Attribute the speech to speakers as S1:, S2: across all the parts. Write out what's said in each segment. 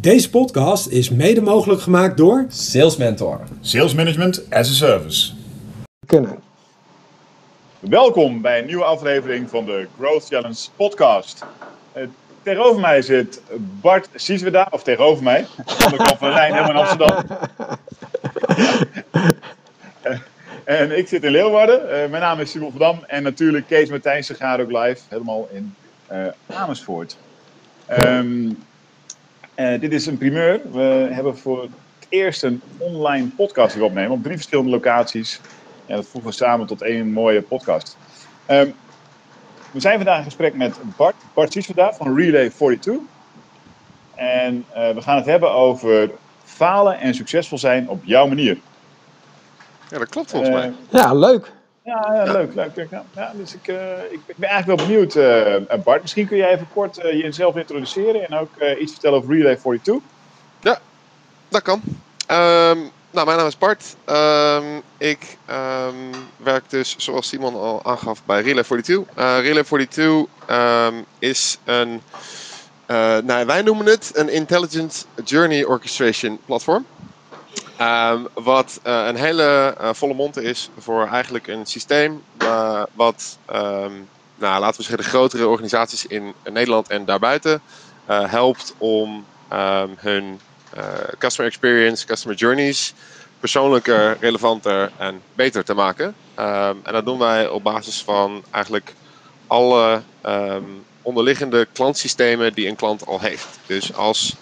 S1: Deze podcast is mede mogelijk gemaakt door
S2: Sales Mentor.
S3: Sales Management as a Service.
S1: Kunnen.
S3: Welkom bij een nieuwe aflevering van de Growth Challenge podcast. Uh, tegenover mij zit Bart Siesweda, of tegenover mij, aan de kant van de Rijn, helemaal in Amsterdam. en ik zit in Leeuwarden. Uh, mijn naam is Simon van Dam en natuurlijk Kees Martijnse gaat ook live, helemaal in uh, Amersfoort. Um, uh, dit is een primeur. We hebben voor het eerst een online podcast die we opnemen op drie verschillende locaties. En dat voegen we samen tot één mooie podcast. Um, we zijn vandaag in gesprek met Bart, Bart van Relay 42. En uh, we gaan het hebben over falen en succesvol zijn op jouw manier.
S4: Ja, dat klopt volgens uh, mij.
S1: Ja, leuk.
S3: Ja, leuk, leuk. Ja, dus ik, uh, ik, ben eigenlijk wel benieuwd, uh, Bart. Misschien kun jij even kort jezelf introduceren en ook iets vertellen over Relay 42.
S4: Ja, dat kan. Um, nou, mijn naam is Bart. Um, ik um, werk dus, zoals Simon al aangaf, bij Relay 42. Relay 42 is een, nou, wij noemen het een Intelligent Journey Orchestration platform. Um, wat uh, een hele uh, volle mond is voor eigenlijk een systeem uh, wat, um, nou, laten we zeggen, de grotere organisaties in Nederland en daarbuiten helpt om um, hun customer experience, customer journeys persoonlijker, relevanter en beter te maken. en dat doen wij op basis van eigenlijk alle onderliggende klantsystemen die een klant al heeft. Dus als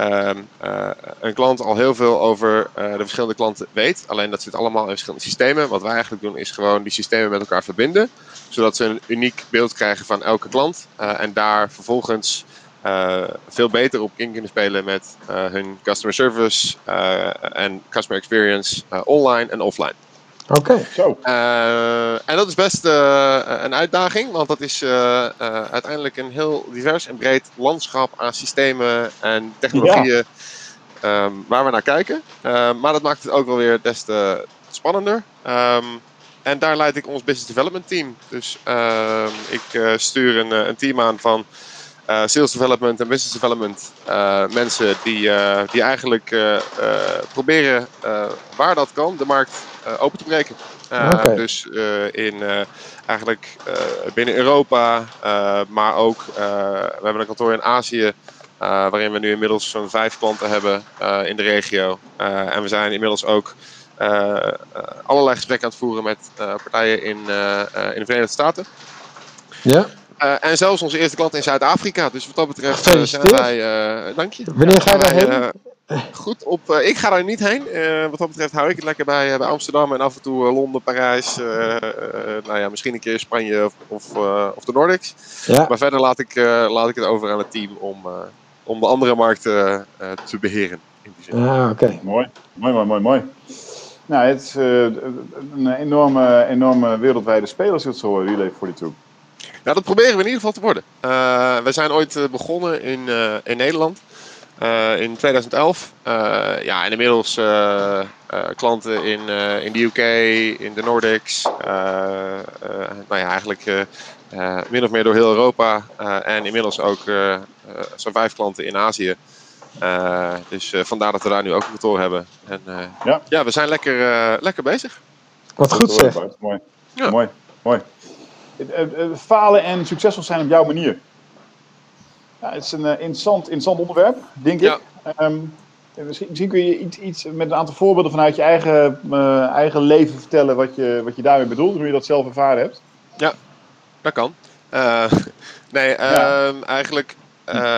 S4: um, uh, een klant al heel veel over uh, de verschillende klanten weet, alleen dat zit allemaal in verschillende systemen. Wat wij eigenlijk doen is gewoon die systemen met elkaar verbinden, zodat ze een uniek beeld krijgen van elke klant uh, en daar vervolgens veel beter op in kunnen spelen met hun customer service en customer experience online en offline.
S1: Oké.
S4: Okay. Uh, en dat is best uh, een uitdaging, want dat is uh, uiteindelijk een heel divers en breed landschap aan systemen en technologieën ja. um, waar we naar kijken. maar dat maakt het ook wel weer des te spannender. Um, en daar leid ik ons business development team. Dus ehm, ik stuur een, een, team aan van sales development en business development mensen die, die eigenlijk proberen waar dat kan de markt open te breken. Uh, okay. Dus uh, in uh, eigenlijk binnen Europa, maar ook we hebben een kantoor in Azië. waarin we nu inmiddels zo'n vijf klanten hebben in de regio. en we zijn inmiddels ook allerlei gesprekken aan het voeren met partijen in, in de Verenigde Staten.
S1: Ja.
S4: Uh, en zelfs onze eerste klant in Zuid-Afrika. Dus wat dat betreft uh, zijn wij. Uh, dank je.
S1: Wanneer ga je daarheen?
S4: goed, op, ik ga daar niet heen. wat dat betreft hou ik het lekker bij, bij Amsterdam en af en toe Londen, Parijs. nou ja, misschien een keer Spanje of, of, of de Nordics. Ja. Maar verder laat ik, laat ik het over aan het team om, om de andere markten te beheren. In die zin.
S1: Ah, oké.
S3: Mooi, mooi, mooi, mooi. mooi. Nou, het is een enorme, enorme wereldwijde speler, als je het zo hoort, Relay 42.
S4: Nou, dat proberen we in ieder geval te worden. Uh, we zijn ooit uh, begonnen in, uh, in Nederland. in 2011. ja, en inmiddels klanten in, in de UK, in de Nordics. nou ja, eigenlijk min of meer door heel Europa. en inmiddels ook zo'n vijf klanten in Azië. dus vandaar dat we daar nu ook een kantoor hebben. En ja. ja, we zijn lekker, lekker bezig.
S1: Wat goed zeg.
S3: Mooi. Ja. Mooi, mooi falen en succesvol zijn op jouw manier. Ja, het is een interessant, interessant onderwerp, denk
S4: ja.
S3: ik. Um, misschien, misschien, kun je iets, iets met een aantal voorbeelden vanuit je eigen, uh, eigen leven vertellen wat je, wat je daarmee bedoelt, hoe je dat zelf ervaren hebt.
S4: Ja, dat kan. Uh, nee, ja. uh, eigenlijk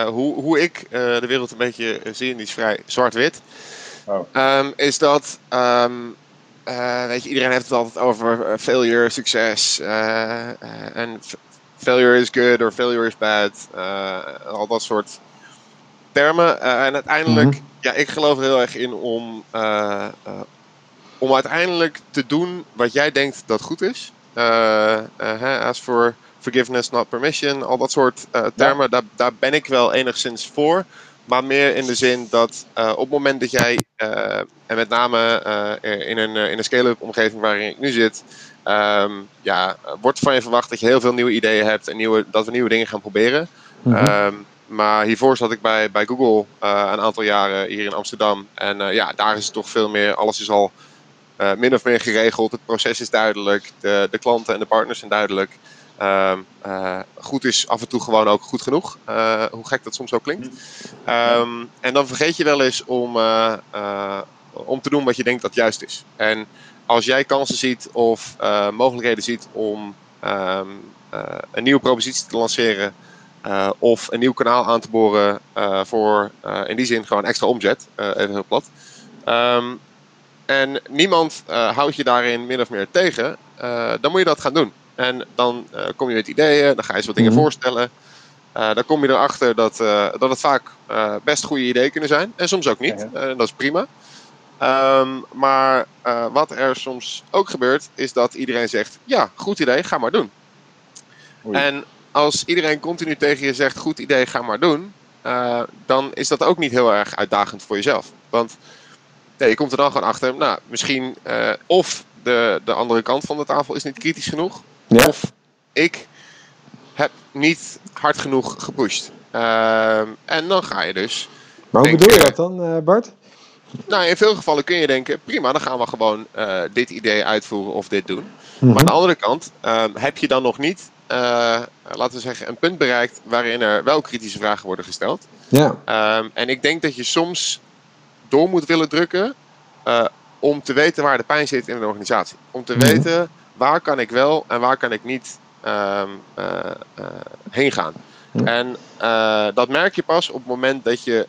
S4: hoe, hoe ik de wereld een beetje zie, en die is vrij zwart-wit, oh. um, is dat uh, weet je, iedereen heeft het altijd over failure, succes. Uh, en failure is good or failure is bad. al dat soort termen. en uiteindelijk, mm -hmm. ja, ik geloof er heel erg in om, om uiteindelijk te doen wat jij denkt dat goed is. as for forgiveness, not permission. Al dat soort termen, ja. daar, daar ben ik wel enigszins voor. Maar meer in de zin dat uh, op het moment dat jij, uh, en met name uh, in een, in een scale-up omgeving waarin ik nu zit, um, ja, wordt van je verwacht dat je heel veel nieuwe ideeën hebt en nieuwe, dat we nieuwe dingen gaan proberen. Mm -hmm. um, maar hiervoor zat ik bij, bij Google een aantal jaren hier in Amsterdam. En ja, daar is het toch veel meer, alles is al min of meer geregeld. Het proces is duidelijk, de, de klanten en de partners zijn duidelijk. Ehm, eh, goed is af en toe gewoon ook goed genoeg. Eh, hoe gek dat soms ook klinkt. Ehm, en dan vergeet je wel eens om, eh, om te doen wat je denkt dat juist is. En als jij kansen ziet of mogelijkheden ziet om ehm, een nieuwe propositie te lanceren. of een nieuw kanaal aan te boren voor in die zin gewoon extra omzet. even heel plat. en niemand houdt je daarin min of meer tegen. dan moet je dat gaan doen. En dan uh, kom je met ideeën, dan ga je eens wat dingen mhm. voorstellen. Uh, dan kom je erachter dat, uh, dat het vaak best goede ideeën kunnen zijn. En soms ook niet. dat is prima. Um, maar wat er soms ook gebeurt, is dat iedereen zegt: Ja, goed idee, ga maar doen. Oei. En als iedereen continu tegen je zegt: Goed idee, ga maar doen. dan is dat ook niet heel erg uitdagend voor jezelf. Want nee, je komt er dan gewoon achter, nou, misschien of de, de andere kant van de tafel is niet kritisch genoeg. Of ik heb niet hard genoeg gepusht. Uh, en dan ga je dus.
S1: Maar hoe bedoel je dat dan, uh, Bart?
S4: Nou, in veel gevallen kun je denken: prima, dan gaan we gewoon uh, dit idee uitvoeren of dit doen. Maar aan de mhm. andere kant uh, heb je dan nog niet, eh, laten we zeggen, een punt bereikt waarin er wel kritische vragen worden gesteld. Ja. Ehm, en ik denk dat je soms door moet willen drukken om te weten waar de pijn zit in een organisatie. Om te mhm. weten waar kan ik wel en waar kan ik niet um, heen gaan. En uh, dat merk je pas op het moment dat je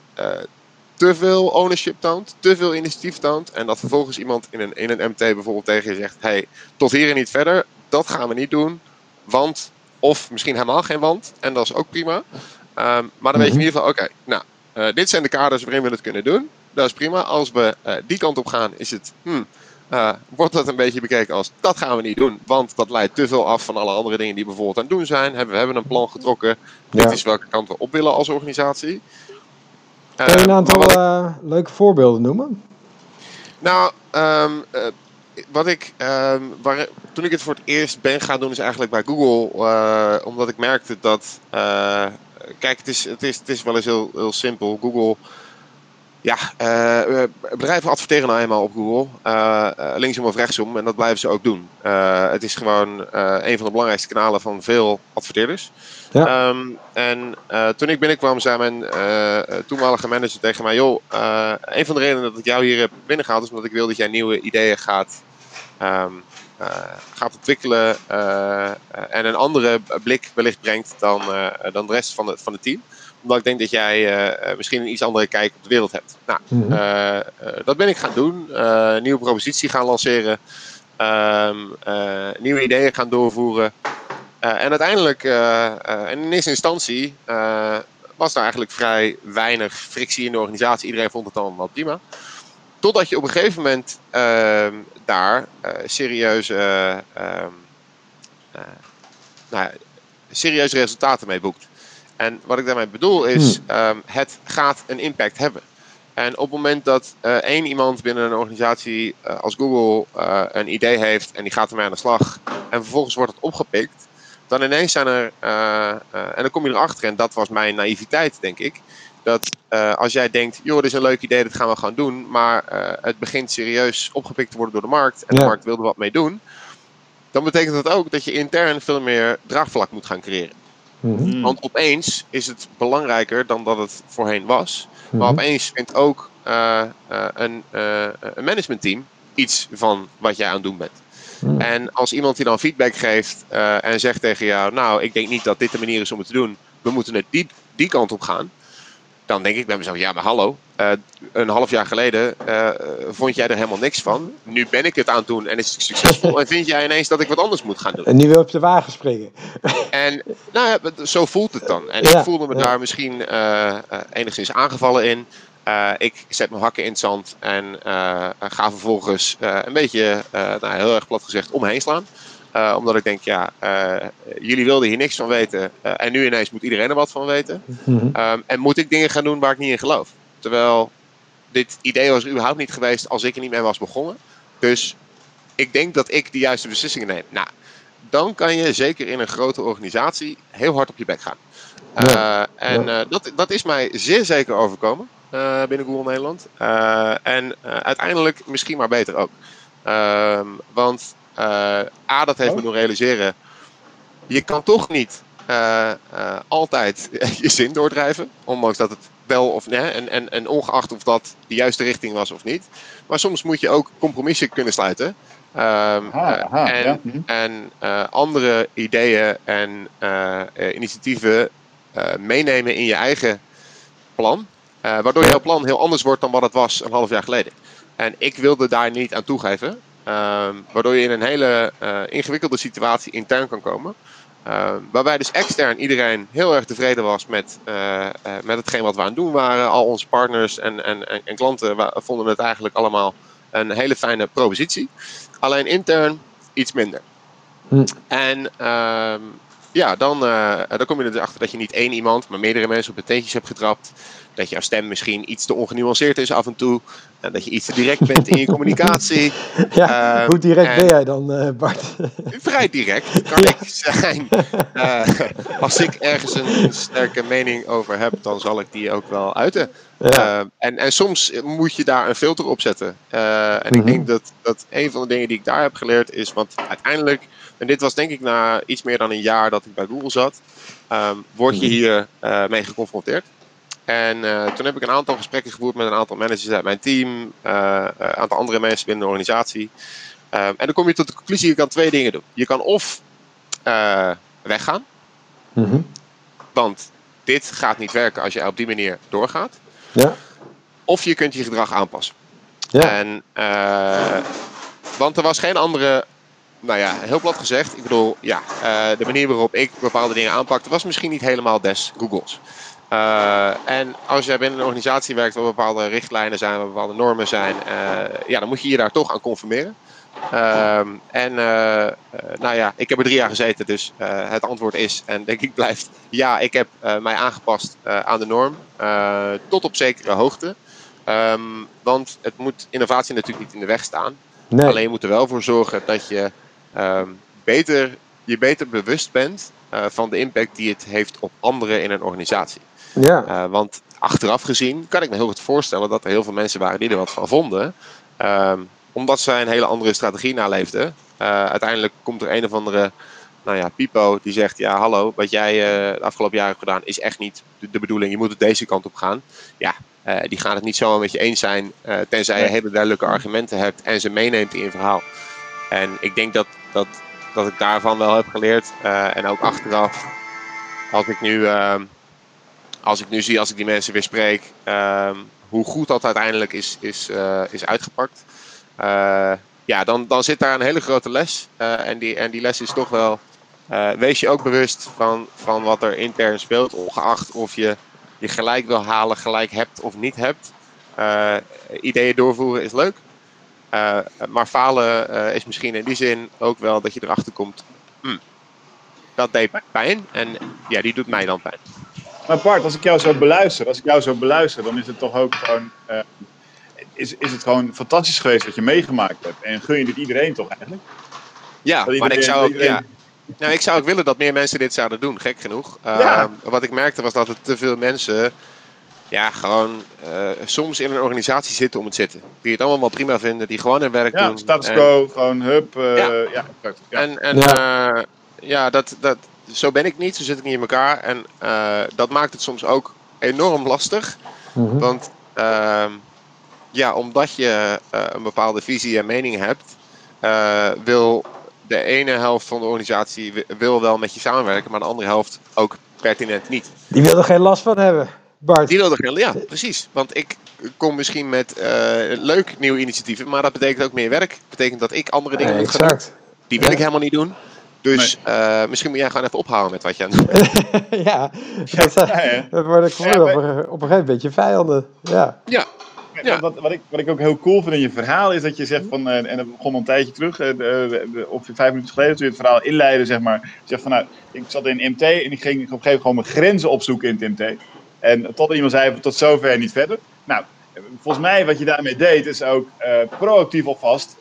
S4: te veel ownership toont, te veel initiatief toont. En dat vervolgens iemand in een, in een MT bijvoorbeeld tegen je zegt: hey, tot hier en niet verder, dat gaan we niet doen. Want, of misschien helemaal geen want, en dat is ook prima. Um, maar dan weet je in mhm. ieder geval: oké, nou, dit zijn de kaders waarin we het kunnen doen. Dat is prima. Als we die kant op gaan, is het. Hmm, uh, wordt dat een beetje bekeken als dat gaan we niet doen, want dat leidt te veel af van alle andere dingen die bijvoorbeeld aan het doen zijn. We hebben een plan getrokken. Dit is welke kant we op willen als organisatie.
S1: Kun je een eh, aantal uh, leuke voorbeelden noemen?
S4: Nou, um, uh, wat ik, um, waar, toen ik het voor het eerst ben gaan doen, is eigenlijk bij Google, omdat ik merkte dat, kijk, het is, het, is, het is wel eens heel, heel simpel. Google ja, uh, bedrijven adverteren nou eenmaal op Google, uh, linksom of rechtsom, en dat blijven ze ook doen. het is gewoon een van de belangrijkste kanalen van veel adverteerders. Ja. Um, en toen ik binnenkwam, zei mijn toenmalige manager tegen mij: Joh, een van de redenen dat ik jou hier heb binnengehaald is omdat ik wil dat jij nieuwe ideeën gaat, um, gaat ontwikkelen en een andere blik wellicht brengt dan, dan de rest van, het van het team omdat ik denk dat jij eh, eh, misschien een iets andere kijk op de wereld hebt. Nou, mhm. eh, dat ben ik gaan doen. nieuwe propositie gaan lanceren. Ehm, nieuwe ideeën gaan doorvoeren. en uiteindelijk, en in eerste instantie, was er eigenlijk vrij weinig frictie in de organisatie. Iedereen vond het allemaal prima. Totdat je op een gegeven moment ehm, daar serieuze, ehm, nou, serieuze resultaten mee boekt. En wat ik daarmee bedoel is, hmm. ehm, het gaat een impact hebben. En op het moment dat uh, één iemand binnen een organisatie uh, als Google uh, een idee heeft en die gaat ermee aan de slag en vervolgens wordt het opgepikt, dan ineens zijn er, en dan kom je erachter, en dat was mijn naïviteit denk ik, dat als jij denkt, joh, dit is een leuk idee, dat gaan we gewoon doen, maar het begint serieus opgepikt te worden door de markt en de markt wil er wat mee doen, dan betekent dat ook dat je intern veel meer draagvlak moet gaan creëren. Mhm. Want opeens is het belangrijker dan dat het voorheen was. Maar mhm. opeens vindt ook uh, uh, een, uh, een managementteam iets van wat jij aan het doen bent. Mhm. En als iemand die dan feedback geeft en zegt tegen jou: Nou, ik denk niet dat dit de manier is om het te doen, we moeten het die, die kant op gaan dan denk ik bij mezelf, ja maar hallo, uh, een half jaar geleden uh, vond jij er helemaal niks van. Nu ben ik het aan het doen en is het succesvol en vind jij ineens dat ik wat anders moet gaan doen.
S1: En nu wil op de wagen springen.
S4: En nou ja, zo voelt het dan. En ik voelde me daar misschien uh, enigszins aangevallen in. ik zet mijn hakken in het zand en ga vervolgens een beetje, nou, heel erg plat gezegd, omheen slaan. Uh, omdat ik denk, ja, uh, jullie wilden hier niks van weten. Uh, en nu ineens moet iedereen er wat van weten. Mm um, en moet ik dingen gaan doen waar ik niet in geloof. Terwijl dit idee was überhaupt niet geweest als ik er niet mee was begonnen. Dus ik denk dat ik de juiste beslissingen neem. Nou, dan kan je zeker in een grote organisatie heel hard op je bek gaan. En dat, dat is mij zeer zeker overkomen binnen Google Nederland. en uiteindelijk misschien maar beter ook. Ehm, want A, dat heeft oh. me doen realiseren. Je kan toch niet altijd je zin doordrijven. Ondanks dat het wel of nee. En, en, en ongeacht of dat de juiste richting was of niet. Maar soms moet je ook compromissen kunnen sluiten. Um, aha, en, ja. Mhm. en uh, andere ideeën en uh, initiatieven uh, meenemen in je eigen plan. waardoor jouw plan heel anders wordt dan wat het was een half jaar geleden. En ik wilde daar niet aan toegeven. Um, waardoor je in een hele ingewikkelde situatie intern kan komen. Uh, waarbij dus extern iedereen heel erg tevreden was met, uh, uh, met hetgeen wat we aan het doen waren. Al onze partners en, en, en, en klanten vonden het eigenlijk allemaal een hele fijne propositie. Alleen intern iets minder. Hm. En ehm, ja, dan, dan kom je er dus achter dat je niet één iemand, maar meerdere mensen op de teentjes hebt getrapt dat jouw stem misschien iets te ongenuanceerd is af en toe. En dat je iets te direct bent in je communicatie.
S1: Ja, uh, hoe direct ben jij dan, uh, Bart?
S4: Vrij direct kan ik zijn. Uh, als ik ergens een, sterke mening over heb, dan zal ik die ook wel uiten. Ja. en, en soms moet je daar een filter op zetten. en ik mhm. denk dat, dat een van de dingen die ik daar heb geleerd is, want uiteindelijk, en dit was denk ik na iets meer dan een jaar dat ik bij Google zat, um, word je mhm. hier mee geconfronteerd. En uh, toen heb ik een aantal gesprekken gevoerd met een aantal managers uit mijn team, uh, een aantal andere mensen binnen de organisatie. Uh, en dan kom je tot de conclusie, je kan twee dingen doen. Je kan of weggaan, mm -hmm. want dit gaat niet werken als je op die manier doorgaat. Ja. Of je kunt je gedrag aanpassen. Ja. En, want er was geen andere nou ja, heel plat gezegd. Ik bedoel, ja, de manier waarop ik bepaalde dingen aanpakte was misschien niet helemaal des Googles. Uh, en als jij binnen een organisatie werkt waar bepaalde richtlijnen zijn, waar bepaalde normen zijn, uh, ja, dan moet je je daar toch aan conformeren. Uh, en uh, nou ja, ik heb er drie jaar gezeten, dus het antwoord is, en denk ik blijft, ja, ik heb mij aangepast aan de norm, tot op zekere hoogte. Um, want het moet innovatie natuurlijk niet in de weg staan. Nee. Alleen je moet er wel voor zorgen dat je um, beter, je beter bewust bent van de impact die het heeft op anderen in een organisatie. Ja. Uh, want achteraf gezien kan ik me heel goed voorstellen dat er heel veel mensen waren die er wat van vonden. Uh, omdat zij een hele andere strategie naleefden. Uh, uiteindelijk komt er een of andere nou ja, Pipo die zegt: Ja, hallo, wat jij uh, de afgelopen jaren hebt gedaan is echt niet de, de, bedoeling. Je moet het deze kant op gaan. Ja, die gaan het niet zomaar met je eens zijn. tenzij je hele duidelijke argumenten hebt en ze meeneemt in je verhaal. En ik denk dat, dat, dat ik daarvan wel heb geleerd. en ook achteraf, als ik nu ehm, als ik nu zie, als ik die mensen weer spreek, ehm, hoe goed dat uiteindelijk is, is, uh, is uitgepakt. Uh, ja, dan, dan zit daar een hele grote les. Uh, en, die, en die les is toch wel, wees je ook bewust van, van wat er intern speelt, ongeacht of je je gelijk wil halen, gelijk hebt of niet hebt. ideeën doorvoeren is leuk. maar falen is misschien in die zin ook wel dat je erachter komt. Hmm, dat deed pijn en ja, die doet mij dan pijn.
S3: Maar Bart, als ik jou zo beluister, als ik jou zo beluister, dan is het toch ook gewoon, uh, is, is het gewoon fantastisch geweest wat je meegemaakt hebt. En gun je dit iedereen toch eigenlijk?
S4: Ja, maar ik zou ook, ja. Nou, ik zou ook willen dat meer mensen dit zouden doen, gek genoeg. Ja. Uh, wat ik merkte was dat er te veel mensen ja, gewoon uh, soms in een organisatie zitten om het zitten. Die het allemaal wel prima vinden, die gewoon hun werk
S3: ja,
S4: doen.
S3: Status quo, gewoon hup. Uh, ja. ja,
S4: ja. En, en ja. ja, dat, dat, zo ben ik niet, zo zit ik niet in elkaar. En uh, dat maakt het soms ook enorm lastig. Mm -hmm. Want uh, ja, omdat je uh, een bepaalde visie en mening hebt, uh, wil de ene helft van de organisatie wil wel met je samenwerken, maar de andere helft ook pertinent niet.
S1: Die wil er geen last van hebben. Bart.
S4: Die wil er geen, ja, precies. Want ik kom misschien met leuk nieuwe initiatieven, maar dat betekent ook meer werk. Dat betekent dat ik andere dingen moet gaan doen. Die wil ik helemaal niet doen. Dus nee. uh, misschien moet jij gewoon even ophouden met wat je aan het
S1: doen ja, dat, ja, dat worden ja, op, een, op een gegeven moment je vijanden. Ja.
S4: ja.
S3: Ja. Wat, wat, ik, wat ik ook heel cool vind in je verhaal is dat je zegt van, uh, en dat begon al een tijdje terug, uh, de, of vijf minuten geleden toen je het verhaal inleidde, zeg maar. Zegt van nou, ik zat in MT en ik ging op een gegeven moment gewoon mijn grenzen opzoeken in het MT. En tot iemand zei tot zover niet verder. Nou, volgens mij wat je daarmee deed is ook uh, proactief alvast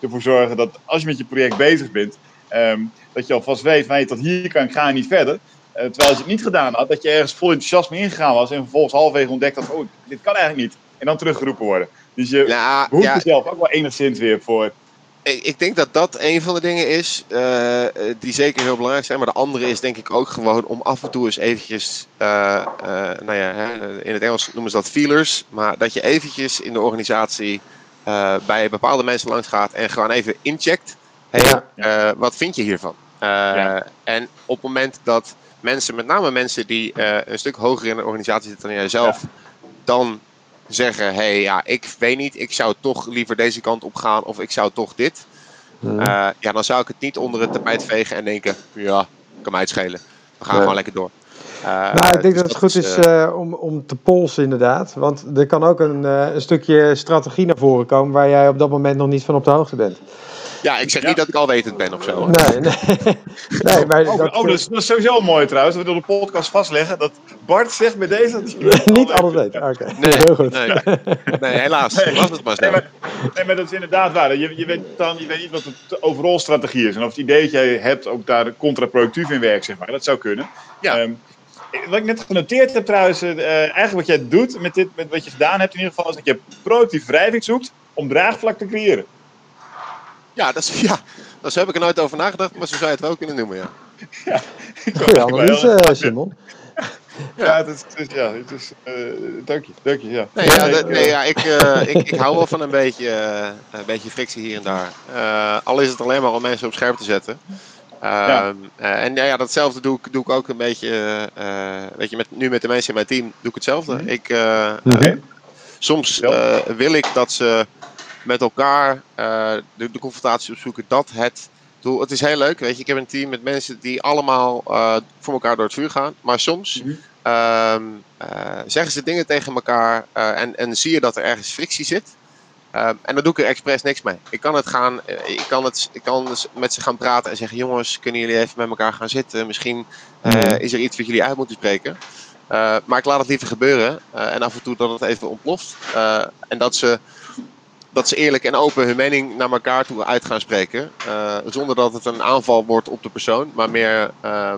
S3: ervoor zorgen dat als je met je project bezig bent, Ehm, dat je alvast weet, van, hey, tot hier kan ik gaan niet verder. Eh, terwijl als je het niet gedaan had, dat je ergens vol enthousiasme ingegaan was en vervolgens halverwege ontdekt dat, oh, dit kan eigenlijk niet. En dan teruggeroepen worden. Dus je ja, behoeft ja. jezelf ook wel enigszins weer voor.
S4: Ik, ik denk dat dat een van de dingen is uh, die zeker heel belangrijk zijn. Maar de andere is denk ik ook gewoon om af en toe eens eventjes, uh, nou ja, in het Engels noemen ze dat feelers. Maar dat je eventjes in de organisatie bij bepaalde mensen langs gaat en gewoon even incheckt. Hey, ja. wat vind je hiervan? Ja. En op het moment dat mensen, met name mensen die een stuk hoger in de organisatie zitten dan jijzelf, dan zeggen: hé, hey, ja, ik weet niet, ik zou toch liever deze kant op gaan of ik zou toch dit. Uh, ja, dan zou ik het niet onder het tapijt vegen en denken: ja, kan mij het schelen. We gaan gewoon lekker door.
S1: Uh, nou, ik denk dus dat het goed is, uh, om, om te polsen inderdaad. Want er kan ook een, een stukje strategie naar voren komen waar jij op dat moment nog niet van op de hoogte bent.
S4: Ja, ik zeg niet dat ik alwetend ben of zo.
S1: Nee, nee. nee maar
S3: oh, dat, oh, dat, is, dat is sowieso mooi trouwens. Dat we door de podcast vastleggen dat Bart zegt bij deze...
S1: niet alles weet. Oké,
S4: nee, heel goed. Nee, nee helaas. Nee, was het maar zo.
S3: Nee maar, nee, maar, dat is inderdaad waar. Je, je, weet dan, je weet niet wat de overal strategie is. En of het idee dat jij hebt ook daar contraproductief in werkt, zeg maar. Dat zou kunnen. Ja. Um, wat ik net genoteerd heb trouwens, uh, eigenlijk wat jij doet met, dit, met wat je gedaan hebt in ieder geval, is dat je productief wrijving zoekt om draagvlak te creëren.
S4: Ja, dat is, ja, daar heb ik er nooit over nagedacht, maar zo zou je het wel kunnen noemen, ja.
S1: ja Goeie analyse, uh, Simon.
S3: Ja, het is, het is, ja, het is, uh, dank je, dank je, ja.
S4: Nee, ja, dat, nee, ja ik, uh, ik, ik hou wel van een beetje, uh, een beetje frictie hier en daar. al is het alleen maar om mensen op scherp te zetten. Ja. en ja, ja, datzelfde doe ik, doe ik ook een beetje, weet je, met, nu met de mensen in mijn team doe ik hetzelfde. Mm -hmm. Ik, okay. soms wil ik dat ze met elkaar uh, de, de, confrontatie opzoeken. Dat het doel. Het is heel leuk, weet je. Ik heb een team met mensen die allemaal uh, voor elkaar door het vuur gaan. Maar soms mm -hmm. uh, zeggen ze dingen tegen elkaar en, en zie je dat er ergens frictie zit. Ehm, en dan doe ik er expres niks mee. Ik kan het gaan, ik kan, het, ik kan dus met ze gaan praten en zeggen: jongens, kunnen jullie even met elkaar gaan zitten? Misschien mhm. is er iets wat jullie uit moeten spreken. maar ik laat het liever gebeuren. en af en toe dat het even ontploft. en dat ze dat ze eerlijk en open hun mening naar elkaar toe uit gaan spreken. Uh, zonder dat het een aanval wordt op de persoon. Maar meer, um, uh,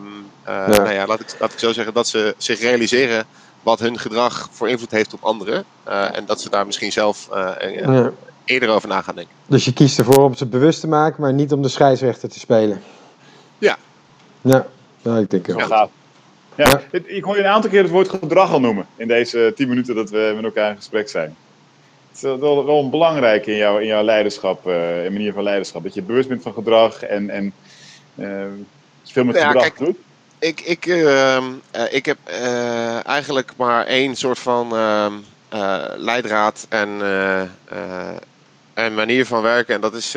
S4: ja. Nou ja, laat, ik, laat ik zo zeggen, dat ze zich realiseren wat hun gedrag voor invloed heeft op anderen. Uh, en dat ze daar misschien zelf ja. eerder over na gaan denken.
S1: Dus je kiest ervoor om ze bewust te maken, maar niet om de scheidsrechter te spelen.
S4: Ja.
S1: Ja, nou, ik denk wel.
S3: Ja, ja. Ik hoor je een aantal keer het woord gedrag al noemen in deze tien minuten dat we met elkaar in gesprek zijn is wel, wel een belangrijk in, jou, in jouw leiderschap, uh, in manier van leiderschap. Dat je bewust bent van gedrag en, en uh, veel met ja, gedrag kijk, doet.
S4: Ik, ik, uh, ik heb eigenlijk maar één soort van ehm, leidraad en, en manier van werken. En dat is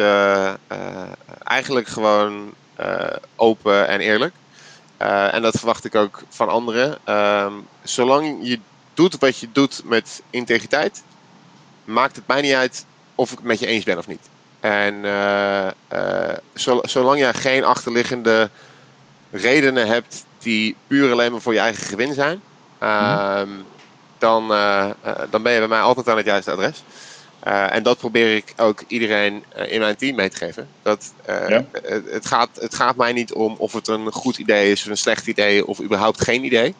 S4: eigenlijk gewoon open en eerlijk. en dat verwacht ik ook van anderen. Ehm, zolang je doet wat je doet met integriteit, maakt het mij niet uit of ik het met je eens ben of niet. En uh, uh, zolang je geen achterliggende redenen hebt die puur alleen maar voor je eigen gewin zijn, uh, mm. dan, uh, dan ben je bij mij altijd aan het juiste adres. en dat probeer ik ook iedereen in mijn team mee te geven. Dat, ja. het, het, gaat, het gaat mij niet om of het een goed idee is of een slecht idee of überhaupt geen idee.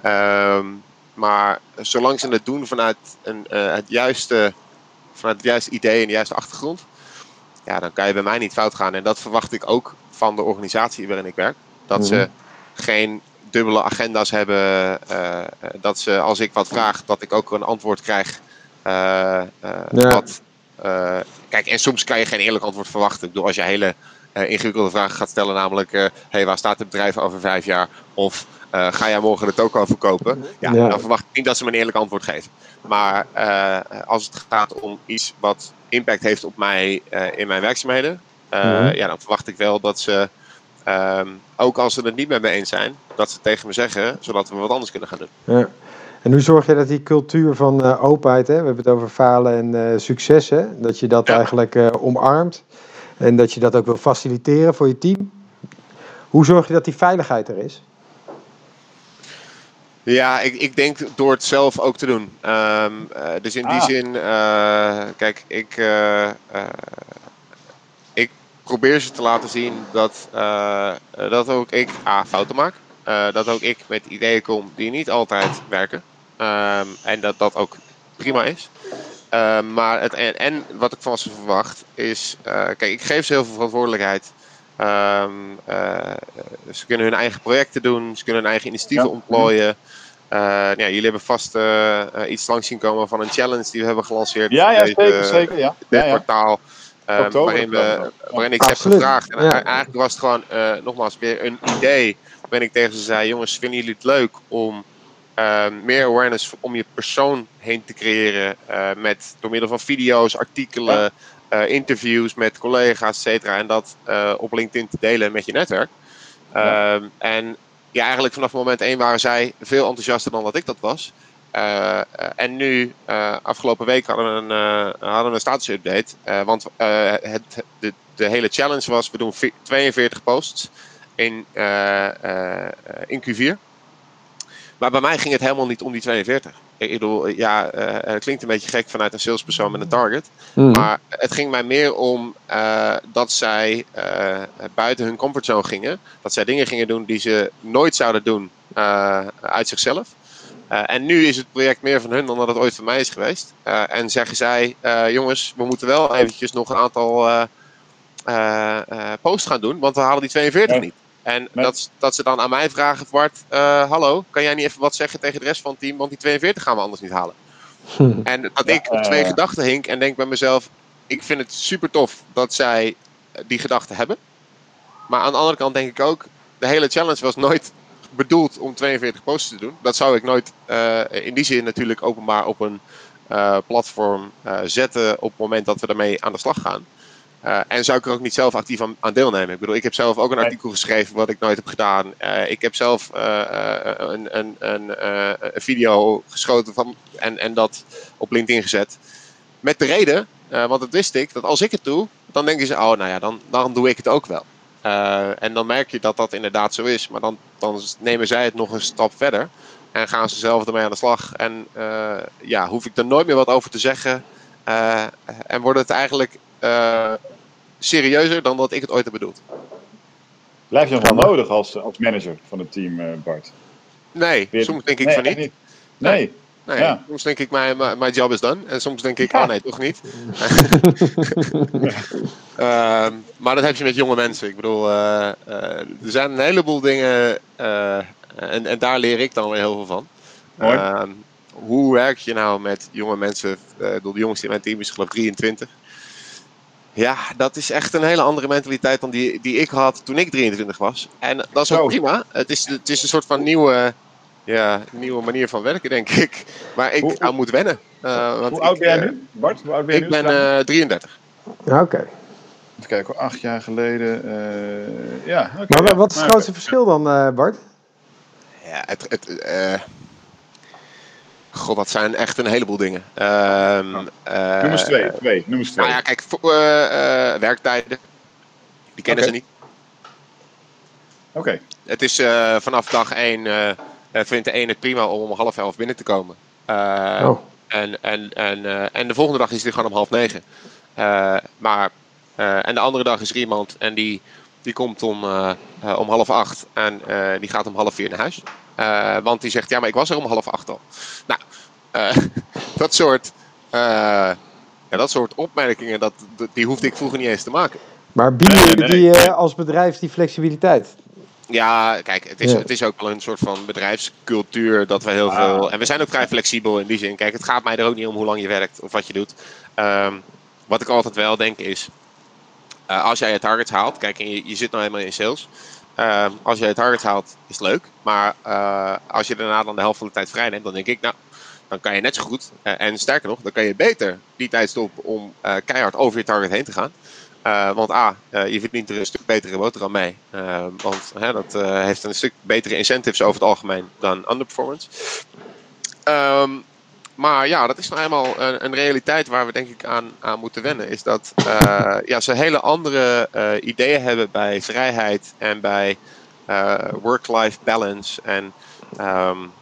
S4: Ehm, maar zolang ze het doen vanuit een, uh, het, juiste, vanuit het juiste idee en de juiste achtergrond, ja, dan kan je bij mij niet fout gaan. En dat verwacht ik ook van de organisatie waarin ik werk. Dat ze mhm. geen dubbele agenda's hebben. Uh, dat ze als ik wat vraag, dat ik ook een antwoord krijg. Uh, ja. wat, kijk, en soms kan je geen eerlijk antwoord verwachten. Ik bedoel, als je hele ingewikkelde vragen gaat stellen, namelijk: hey, waar staat het bedrijf over vijf jaar? Of uh, ga jij morgen de toko verkopen? Ja, ja, dan verwacht ik niet dat ze me een eerlijk antwoord geven. Maar uh, als het gaat om iets wat impact heeft op mij uh, in mijn werkzaamheden, ja. ja. dan verwacht ik wel dat ze, um, ook als ze het niet met me eens zijn, dat ze tegen me zeggen, zodat we wat anders kunnen gaan doen.
S1: Ja. En hoe zorg je dat die cultuur van openheid, hè? we hebben het over falen en successen, dat je dat eigenlijk omarmt en dat je dat ook wil faciliteren voor je team? Hoe zorg je dat die veiligheid er is?
S4: Ja, ik, ik denk door het zelf ook te doen. Um, uh, dus in die ah. zin, uh, kijk, ik, uh, ik, probeer ze te laten zien dat, dat ook ik A, fouten maak. Dat ook ik met ideeën kom die niet altijd werken. Um, en dat dat ook prima is. Uh, maar het, en, en, wat ik van ze verwacht is, uh, kijk, ik geef ze heel veel verantwoordelijkheid. Um, ze kunnen hun eigen projecten doen, ze kunnen hun eigen initiatieven ja. ontplooien. ja, jullie hebben vast iets langs zien komen van een challenge die we hebben gelanceerd.
S3: Ja, ja deze, zeker, zeker. Ja.
S4: Dit
S3: ja, ja.
S4: kwartaal. Um, waarin, we, waarin ik ze heb gevraagd. En eigenlijk was het gewoon, nogmaals, weer een idee. Waarin ik tegen ze zei: jongens, vinden jullie het leuk om uh, meer awareness om je persoon heen te creëren. Uh, met, door middel van video's, artikelen, uh, interviews met collega's, et cetera. En dat op LinkedIn te delen met je netwerk. Ja. Ehm, en ja, eigenlijk vanaf moment één waren zij veel enthousiaster dan dat ik dat was. en nu, afgelopen week hadden we een, hadden we een status update. want het, de, de hele challenge was, we doen 42 posts in, in Q4. Maar bij mij ging het helemaal niet om die 42. Ik bedoel, ja, uh, het klinkt een beetje gek vanuit een salespersoon met een target. Mm. Maar het ging mij meer om uh, dat zij uh, buiten hun comfortzone gingen. Dat zij dingen gingen doen die ze nooit zouden doen uit zichzelf. en nu is het project meer van hun dan dat het ooit van mij is geweest. en zeggen zij, jongens, we moeten wel eventjes nog een aantal posts gaan doen, want we halen die 42 ja. niet. En dat, dat ze dan aan mij vragen, Bart, uh, hallo, kan jij niet even wat zeggen tegen de rest van het team, want die 42 gaan we anders niet halen. Hm. En dat ja, ik op twee uh, gedachten hink en denk bij mezelf, ik vind het super tof dat zij die gedachten hebben. Maar aan de andere kant denk ik ook, de hele challenge was nooit bedoeld om 42 posts te doen. Dat zou ik nooit uh, in die zin natuurlijk openbaar op een platform zetten op het moment dat we ermee aan de slag gaan. Uh, en zou ik er ook niet zelf actief aan, aan, deelnemen? Ik bedoel, ik heb zelf ook een artikel geschreven wat ik nooit heb gedaan. Uh, ik heb zelf uh, een, een, een, een, video geschoten van, en, en dat op LinkedIn gezet. Met de reden, want dat wist ik, dat als ik het doe, dan denken ze, oh nou ja, dan, dan doe ik het ook wel. en dan merk je dat dat inderdaad zo is. Maar dan, dan nemen zij het nog een stap verder. En gaan ze zelf ermee aan de slag. En ja, hoef ik er nooit meer wat over te zeggen. en wordt het eigenlijk serieuzer dan dat ik het ooit heb bedoeld.
S3: Blijf je nog wel nodig als, als manager van het team, uh, Bart?
S4: Nee, soms denk ik nee, van niet.
S3: niet. Nee. nee.
S4: Nee, ja. soms denk ik, mijn, mijn job is done. En soms denk ik, ja. oh nee, toch niet. uh, maar dat heb je met jonge mensen. Ik bedoel, uh, er zijn een heleboel dingen. en, en daar leer ik dan weer heel veel van. Ehm, hoe werk je nou met jonge mensen? door de jongste in mijn team is geloof ik 23. Ja, dat is echt een hele andere mentaliteit dan die, die ik had toen ik 23 was. En dat is ook oh. prima. Het is, het is een soort van nieuwe, ja, nieuwe manier van werken, denk ik. Waar ik hoe, aan moet wennen.
S3: Uh, want hoe oud ben jij nu, Bart? Hoe oud ben
S4: ik nu? ben uh, 33.
S1: Ja, oké. Okay.
S3: Even kijken, acht jaar geleden. Uh, ja, okay,
S1: maar
S3: ja.
S1: wat is het grootste verschil dan, uh, Bart?
S4: Ja, het, het, God, dat zijn echt een heleboel dingen. Um,
S3: uh, noem eens twee. twee. Noem eens twee.
S4: Nou ja, kijk, voor, uh, uh, werktijden. Die kennen okay. ze niet.
S3: Oké. Okay.
S4: Het is vanaf dag één, vindt de ene het prima om om half elf binnen te komen. oh. en, en, en, en de volgende dag is het gewoon om half negen. maar, en de andere dag is er iemand en die, die komt om, om half acht en die gaat om half vier naar huis. Uh, want die zegt, ja, maar ik was er om half acht al. Nou, uh, dat, soort, uh, ja, dat soort opmerkingen, dat, die hoefde ik vroeger niet eens te maken.
S1: Maar bieden jullie nee, nee, die als bedrijf die flexibiliteit?
S4: Ja, kijk, het is, ja. het is ook wel een soort van bedrijfscultuur dat we heel ah. veel... En we zijn ook vrij flexibel in die zin. Kijk, het gaat mij er ook niet om hoe lang je werkt of wat je doet. Um, wat ik altijd wel denk is, als jij je targets haalt, kijk, en je, je zit nou helemaal in sales... Uh, als je het target haalt, is het leuk. Maar uh, als je daarna dan de helft van de tijd vrij neemt, dan denk ik, nou, dan kan je net zo goed. Uh, en sterker nog, dan kan je beter die tijd stoppen om eh, keihard over je target heen te gaan. want A, je verdient er een stuk betere boterham mee. want dat heeft een stuk betere incentives over het algemeen dan underperformance. Um, maar ja, dat is nou eenmaal een, een, realiteit waar we denk ik aan, aan moeten wennen. Is dat uh, ja, ze hele andere uh, ideeën hebben bij vrijheid en bij uh, work-life balance. En, um,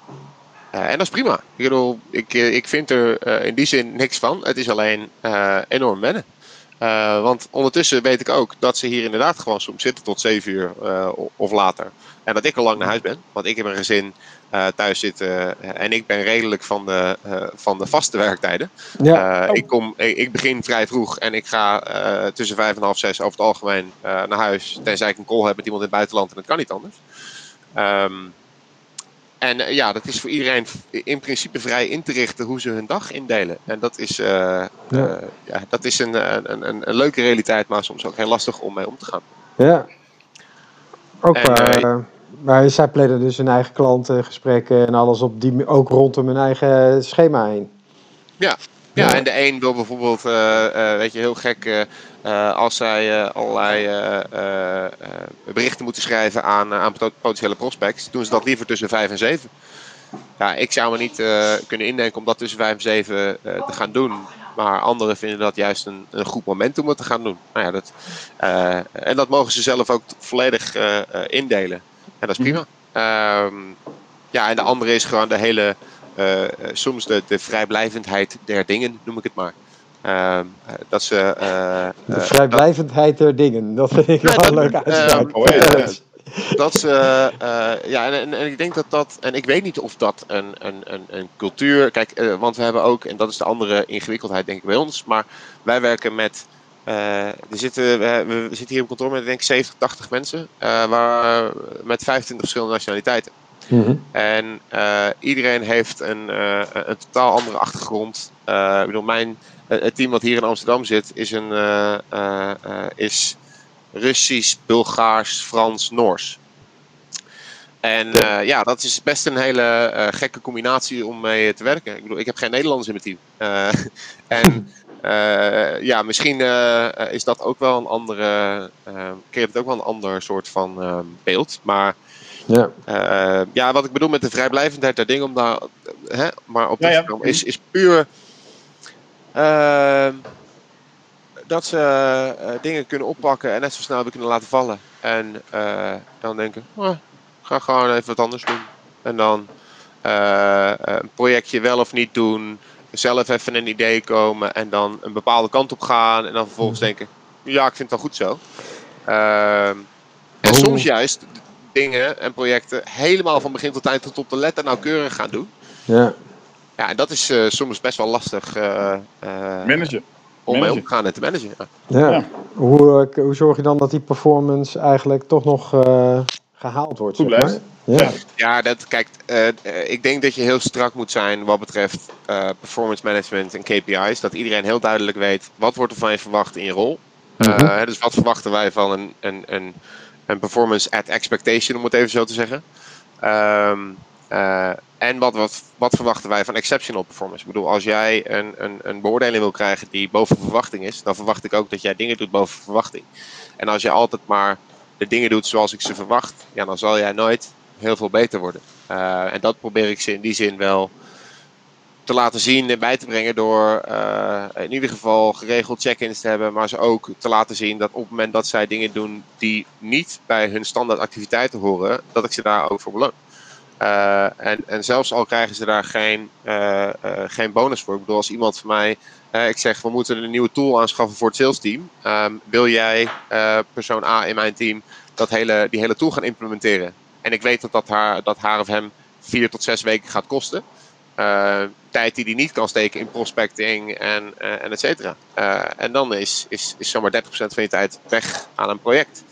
S4: en dat is prima. Ik bedoel, ik, ik vind er in die zin niks van. Het is alleen enorm wennen. Eh, want ondertussen weet ik ook dat ze hier inderdaad gewoon soms zitten tot 7 uur eh, of later. En dat ik al lang naar huis ben. Want ik heb een gezin uh, thuis zitten. en ik ben redelijk van de, van de vaste werktijden. Ja. ik, kom, ik, begin vrij vroeg en ik ga tussen vijf en half zes over het algemeen naar huis. Tenzij ik een call heb met iemand in het buitenland en dat kan niet anders. Um, en eh, ja, dat is voor iedereen in principe vrij in te richten hoe ze hun dag indelen. En dat is, uh, ja. Uh, ja. dat is een, een, een, een, leuke realiteit, maar soms ook heel lastig om mee om te gaan.
S1: Ja. Ook, en, maar zij plannen dus hun eigen klantengesprekken en alles op die, ook rondom hun eigen schema heen.
S4: Ja, ja, en de een wil bijvoorbeeld, weet je, heel gek uh, als zij allerlei berichten moeten schrijven aan, aan potentiële prospects, doen ze dat liever tussen 5 en 7. Ja, ik zou me niet kunnen indenken om dat tussen 5 en 7 te gaan doen. Maar anderen vinden dat juist een, een goed moment om het te gaan doen. Nou ja, dat, en dat mogen ze zelf ook volledig indelen. En dat is prima. Um, ja, en de andere is gewoon de hele, soms de, de vrijblijvendheid der dingen, noem ik het maar. Uh, dat ze, uh,
S1: de vrijblijvendheid der dingen, dat vind ik wel een leuk uitspraak.
S4: Uh, dat ze, ja, en, en, ik denk dat dat, en ik weet niet of dat een, een, een, een cultuur, kijk, want we hebben ook, en dat is de andere ingewikkeldheid denk ik bij ons, maar wij werken met, er zitten, we, we, zitten hier op kantoor met denk ik 70, 80 mensen, waar, met 25 verschillende nationaliteiten. Mm -hmm. En iedereen heeft een, een totaal andere achtergrond. ik bedoel, mijn het team wat hier in Amsterdam zit is, een, uh, uh, is Russisch, Bulgaars, Frans, Noors. En uh, ja, dat is best een hele uh, gekke combinatie om mee te werken. Ik bedoel, ik heb geen Nederlanders in mijn team. Uh, en ja, misschien is dat ook wel een andere, creëert het ook wel een ander soort van beeld. Maar ja. ja, wat ik bedoel met de vrijblijvendheid der dingen, om daar, hè, maar op ja, ja. is, is puur Ehm, dat ze uh, dingen kunnen oppakken en net zo snel weer kunnen laten vallen. En uh, dan denken, oh, ga gewoon even wat anders doen. En dan uh, een projectje wel of niet doen. Zelf even een idee komen en dan een bepaalde kant op gaan. En dan vervolgens mhm. denken, ja, ik vind het wel goed zo. Ehm, en soms juist dingen en projecten helemaal van begin tot eind tot op de letter nauwkeurig gaan doen. Ja. Ja, en dat is uh, soms best wel lastig. Uh,
S3: managen.
S4: Om mee om te gaan en te managen.
S1: Ja. ja. Hoe, hoe zorg je dan dat die performance eigenlijk toch nog gehaald wordt?
S3: Goed maar?
S4: Ja. ja, dat, kijk, ik denk dat je heel strak moet zijn wat betreft performance management en KPI's. Dat iedereen heel duidelijk weet wat wordt er van je verwacht in je rol. Mm -hmm. dus wat verwachten wij van een, een, een, een performance at expectation, om het even zo te zeggen. Um, uh, en wat, wat, wat verwachten wij van exceptional performance? Ik bedoel, als jij een, een, een beoordeling wil krijgen die boven verwachting is, dan verwacht ik ook dat jij dingen doet boven verwachting. En als je altijd maar de dingen doet zoals ik ze verwacht, ja, dan zal jij nooit heel veel beter worden. Uh, en dat probeer ik ze in die zin wel te laten zien en bij te brengen door uh, in ieder geval geregeld check-ins te hebben, maar ze ook te laten zien dat op het moment dat zij dingen doen die niet bij hun standaard activiteiten horen, dat ik ze daar ook voor beloon. Uh, en, en zelfs al krijgen ze daar geen, uh, geen bonus voor. Ik bedoel, als iemand van mij, ik zeg we moeten een nieuwe tool aanschaffen voor het sales team. Um, wil jij, persoon A in mijn team, dat hele, die hele tool gaan implementeren? En ik weet dat dat haar, dat haar of hem vier tot zes weken gaat kosten. Tijd die hij niet kan steken in prospecting en, en et cetera. en dan is, is, is zomaar 30% van je tijd weg aan een project.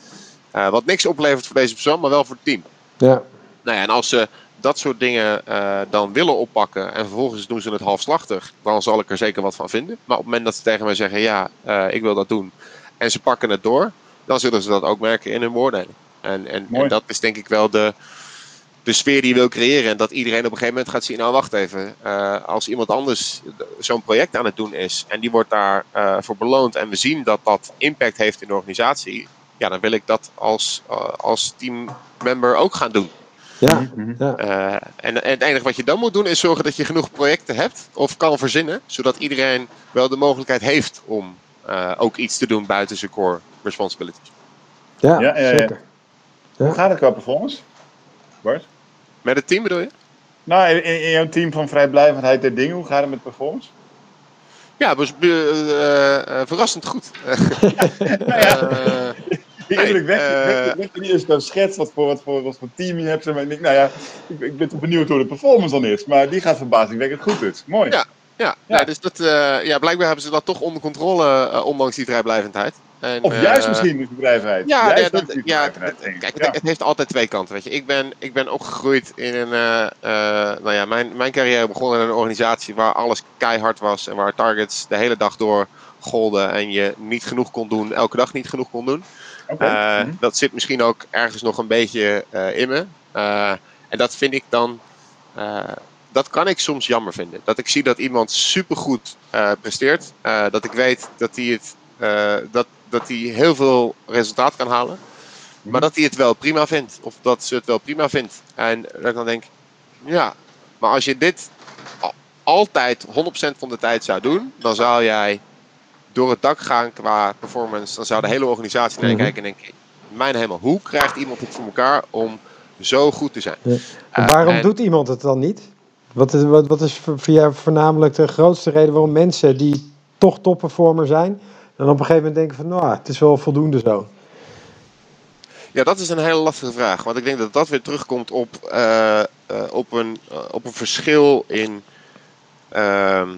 S4: wat niks oplevert voor deze persoon, maar wel voor het team.
S1: Ja.
S4: Nou ja, en als ze dat soort dingen uh, dan willen oppakken en vervolgens doen ze het halfslachtig, dan zal ik er zeker wat van vinden. Maar op het moment dat ze tegen mij zeggen, ja, uh, ik wil dat doen, en ze pakken het door, dan zullen ze dat ook merken in hun beoordeling. En, en, en, dat is denk ik wel de, de sfeer die je wil creëren. En dat iedereen op een gegeven moment gaat zien, nou wacht even, uh, als iemand anders zo'n project aan het doen is en die wordt daarvoor voor beloond en we zien dat dat impact heeft in de organisatie, ja, dan wil ik dat als, als teammember ook gaan doen.
S1: Ja. Mhm. ja.
S4: Uh, en, en, het enige wat je dan moet doen is zorgen dat je genoeg projecten hebt of kan verzinnen, zodat iedereen wel de mogelijkheid heeft om uh, ook iets te doen buiten zijn core responsibilities.
S1: Ja, ja, ja zeker.
S3: Ja. Hoe gaat het qua performance, Bart?
S4: Met het team bedoel je?
S3: Nou, in, in jouw team van vrijblijvendheid der dingen, hoe gaat het met performance?
S4: Ja, dus, uh, verrassend goed.
S3: nou ja, indruk weg, eens kan schetsen wat voor, wat, voor, wat voor team je hebt. Maar ik nou ja, ik, ik ben toch benieuwd hoe de performance dan is. Maar die gaat verbazingwekkend goed uit. Mooi.
S4: Ja, ja, ja. dus dat, uh, ja, blijkbaar hebben ze dat toch onder controle, uh, ondanks die vrijblijvendheid.
S3: En, of juist uh, misschien de bedrijvigheid.
S4: Ja, ja, dat, ja kijk. Het, heeft altijd twee kanten. Weet je. Ik, ben, ik ben opgegroeid in een. nou ja, mijn, mijn carrière begon in een organisatie waar alles keihard was en waar targets de hele dag door golden en je niet genoeg kon doen, elke dag niet genoeg kon doen. Okay. Mm -hmm. Dat zit misschien ook ergens nog een beetje in me. en dat vind ik dan dat kan ik soms jammer vinden. Dat ik zie dat iemand supergoed uh, presteert. Uh, dat ik weet dat hij, het, uh, dat, dat hij heel veel resultaat kan halen. Maar dat hij het wel prima vindt. Of dat ze het wel prima vindt. En dat ik dan denk, ja, maar als je dit altijd 100% van de tijd zou doen, dan zou jij door het dak gaan qua performance. Dan zou de hele organisatie naar je kijken en denken, mijn hemel, hoe krijgt iemand het voor elkaar om zo goed te zijn?
S1: Ja. waarom en, doet iemand het dan niet? Wat is, wat, wat is voor jou voornamelijk de grootste reden waarom mensen die toch topperformer zijn, dan op een gegeven moment denken van, nou, het is wel voldoende zo?
S4: Ja, dat is een hele lastige vraag. Want ik denk dat dat weer terugkomt op, uh, uh, op, een, uh, op een verschil in, ehm,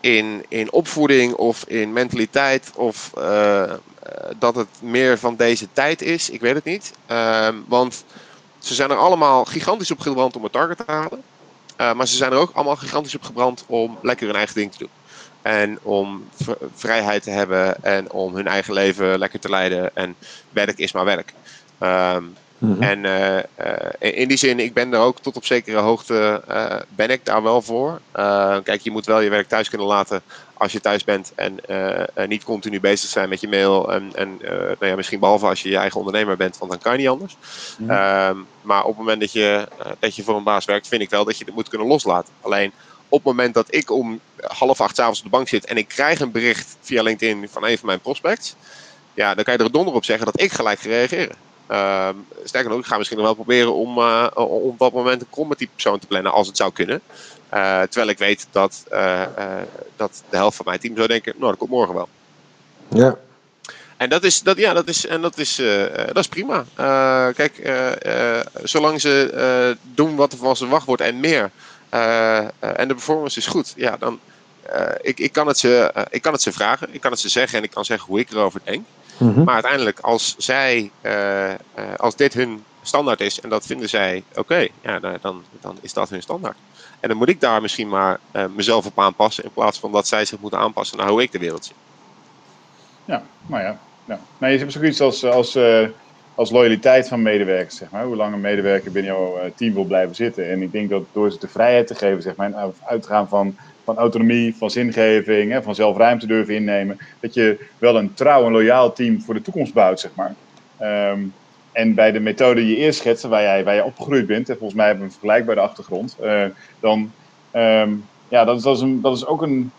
S4: in, in opvoeding of in mentaliteit. Of dat het meer van deze tijd is. Ik weet het niet. Ehm, want ze zijn er allemaal gigantisch op gebrand om een target te halen. Uh, maar ze zijn er ook allemaal gigantisch op gebrand om lekker hun eigen ding te doen. En om vrijheid te hebben en om hun eigen leven lekker te leiden. En werk is maar werk. Um, mm-hmm. En uh, uh, in die zin, ik ben er ook tot op zekere hoogte, ben ik daar wel voor. kijk, je moet wel je werk thuis kunnen laten als je thuis bent en niet continu bezig zijn met je mail. En, en nou ja, misschien behalve als je je eigen ondernemer bent, want dan kan je niet anders. Mm-hmm. Um, maar op het moment dat je, dat je voor een baas werkt, vind ik wel dat je het moet kunnen loslaten. Alleen op het moment dat ik om half acht avonds op de bank zit en ik krijg een bericht via LinkedIn van een van mijn prospects, ja, dan kan je er donder op zeggen dat ik gelijk ga reageren. Uh, sterker nog, ik ga misschien nog wel proberen om uh, op dat moment een call met die persoon te plannen als het zou kunnen. Uh, terwijl ik weet dat, uh, dat de helft van mijn team zou denken, nou dat komt morgen wel.
S1: Ja.
S4: En dat is, dat, ja, dat is, en dat is, dat is prima. kijk, zolang ze doen wat er van ze wacht wordt en meer, en de performance is goed, ja, dan ik, ik, kan het ze, ik kan het ze vragen, ik kan het ze zeggen en ik kan zeggen hoe ik erover denk. Mm-hmm. Maar uiteindelijk, als zij, als dit hun standaard is en dat vinden zij oké, okay, ja, nou, dan, dan is dat hun standaard. En dan moet ik daar misschien maar mezelf op aanpassen in plaats van dat zij zich moeten aanpassen naar hoe ik de wereld zie.
S3: Ja, maar ja. ja. Nee, je hebt zoiets als, als als loyaliteit van medewerkers, zeg maar. Hoe lang een medewerker binnen jouw eh, team wil blijven zitten. En ik denk dat door ze de vrijheid te geven, zeg maar, en uitgaan van, van autonomie, van zingeving, hè, van zelf ruimte durven innemen, dat je wel een trouw en loyaal team voor de toekomst bouwt, zeg maar. Um, en bij de methode die je eerst schetste, waar jij, waar jij opgegroeid bent, en volgens mij hebben we een vergelijkbare achtergrond, uh, dan, um, ja, dat is, een, dat is ook een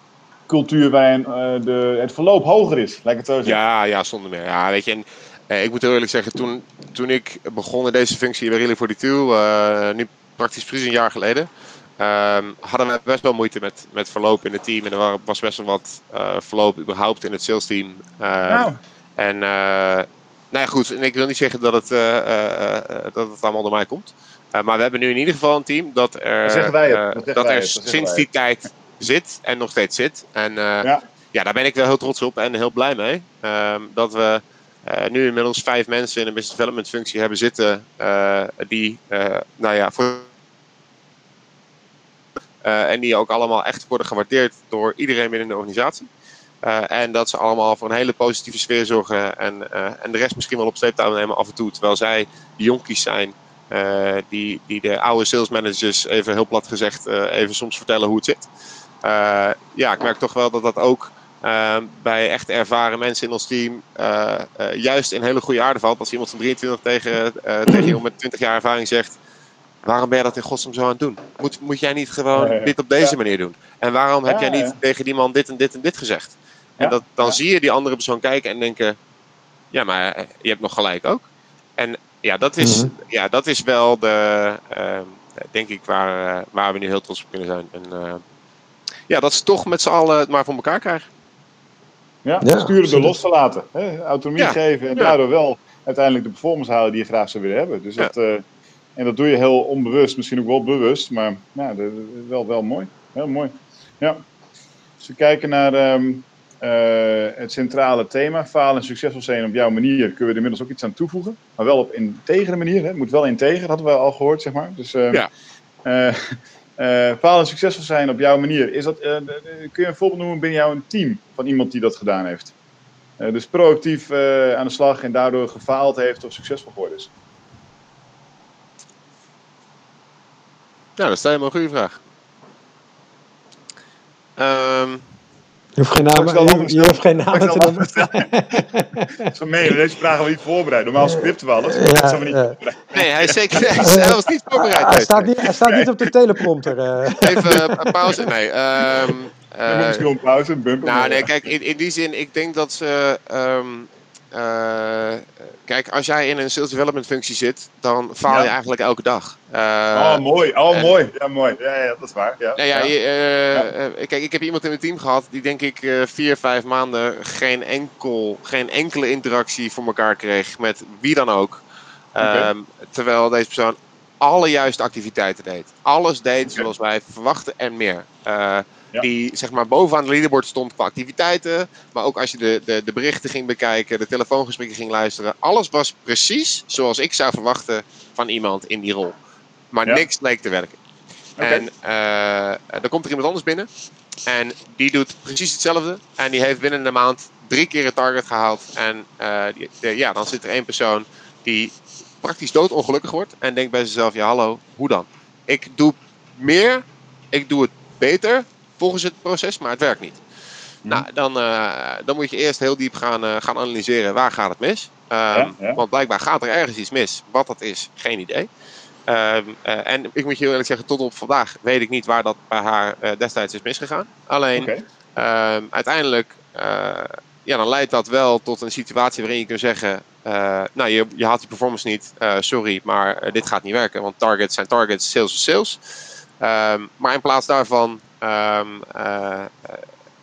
S3: cultuur waarin uh, de, het verloop hoger is, lijkt het zo.
S4: Ja, ja, zonder meer. Ja, weet je, en uh, ik moet heel eerlijk zeggen, toen, toen ik begon in deze functie bij Really 42, uh, nu praktisch precies een jaar geleden, uh, hadden we best wel moeite met, met verloop in het team. En er was best wel wat uh, verloop überhaupt in het sales team. Nou. En nou ja, goed, en ik wil niet zeggen dat het, dat het allemaal door mij komt. maar we hebben nu in ieder geval een team dat er,
S3: dat wij dat,
S4: dat er sinds die tijd zit en nog steeds zit. En ja. ja. daar ben ik wel heel trots op en heel blij mee. Ehm, dat we uh, nu inmiddels vijf mensen in een business development functie hebben zitten uh, die, uh, nou ja, voor, en die ook allemaal echt worden gewaardeerd door iedereen binnen de organisatie. en dat ze allemaal voor een hele positieve sfeer zorgen en, en de rest misschien wel op sleeptouw nemen af en toe. Terwijl zij de jonkies zijn die, die de oude sales managers, even heel plat gezegd, even soms vertellen hoe het zit. ja, ik merk toch wel dat dat ook bij echt ervaren mensen in ons team juist in hele goede aarde valt. Als iemand van 23 tegen, tegen iemand met 20 jaar ervaring zegt: Waarom ben je dat in godsnaam zo aan het doen? Moet, moet jij niet gewoon dit op deze ja. manier doen? En waarom heb jij niet tegen die man dit en dit en dit gezegd? En dat, dan zie je die andere persoon kijken en denken: Ja, maar je hebt nog gelijk ook. En ja, dat is, mm-hmm. ja, dat is wel de, ehm, denk ik, waar, waar we nu heel trots op kunnen zijn. En, ja, dat ze toch met z'n allen het maar voor elkaar krijgen.
S3: Ja,
S1: Ja,
S3: sturen door los te laten. Hè? Autonomie
S4: Ja.
S3: geven en
S4: Ja.
S3: daardoor wel uiteindelijk de performance halen die je graag zou willen hebben. Dus
S4: Ja.
S3: dat, eh, en dat doe je heel onbewust, misschien ook wel bewust, maar ja, dat wel, wel mooi. Heel mooi. Ja. Als we kijken naar ehm, eh, het centrale thema, falen en succesvol zijn op jouw manier, kunnen we er inmiddels ook iets aan toevoegen. Maar wel op integere manier. Hè? Het moet wel integer, hadden we al gehoord, zeg maar. Dus, eh,
S4: Ja.
S3: eh, eh, falen en succesvol zijn op jouw manier. Is dat, kun je een voorbeeld noemen binnen jouw team van iemand die dat gedaan heeft? Dus proactief aan de slag en daardoor gefaald heeft of succesvol geworden is.
S4: Nou, dat stel je me een goede vraag. Ehm,
S1: Je hoeft geen namen, je, je hoeft geen namen te noemen.
S3: Is gemeen, deze vragen we niet voorbereid. Normaal scripten we alles.
S1: Ja,
S3: dat zijn we niet voorbereid.
S4: nee, hij is zeker hij is- hij was niet voorbereid.
S1: Hij staat niet, hij staat niet op de teleprompter. eh.
S4: Even een pauze. Nee. ehm,
S3: moeten
S4: eh,
S3: misschien een pauze, een bumper.
S4: nou, nee, kijk, in, in die zin, ik denk dat ze. ehm, eh, kijk, als jij in een sales development functie zit, dan faal
S3: Ja.
S4: je eigenlijk elke dag. Eh,
S3: oh, mooi. Oh,
S4: en-
S3: mooi. Ja, mooi. Ja, ja, dat is waar. Ja,
S4: Nou ja,
S3: ja.
S4: je, eh, kijk, ik heb iemand in mijn team gehad die denk ik vier, vijf maanden geen, enkel, geen enkele interactie voor elkaar kreeg met wie dan ook. Ehm, terwijl deze persoon alle juiste activiteiten deed. Alles deed zoals wij verwachten en meer. Eh,
S3: Ja.
S4: Die zeg maar bovenaan het leaderboard stond qua activiteiten. Maar ook als je de, de, de berichten ging bekijken, de telefoongesprekken ging luisteren. Alles was precies zoals ik zou verwachten van iemand in die rol. Maar
S3: Ja.
S4: niks leek te werken. En eh, dan komt er iemand anders binnen. En die doet precies hetzelfde. En die heeft binnen een maand drie keer het target gehaald. En eh, die- de- ja, dan zit er één persoon die praktisch doodongelukkig wordt. En denkt bij zichzelf, ja hallo, hoe dan? Ik doe meer, ik doe het beter volgens het proces, maar het werkt niet.
S3: Mhm.
S4: Nou, dan, eh, dan moet je eerst heel diep gaan, eh, gaan analyseren waar gaat het mis.
S3: Ja.
S4: Want blijkbaar gaat er ergens iets mis. Wat dat is, geen idee. Ehm, eh, en ik moet je heel eerlijk zeggen, tot op vandaag weet ik niet waar dat bij haar destijds is misgegaan. Alleen, ehm, uiteindelijk ja, dan leidt dat wel tot een situatie waarin je kunt zeggen: Nou, je, je had die performance niet, sorry, maar dit gaat niet werken. Want targets zijn targets, sales is sales. Maar in plaats daarvan ehm, eh, eh,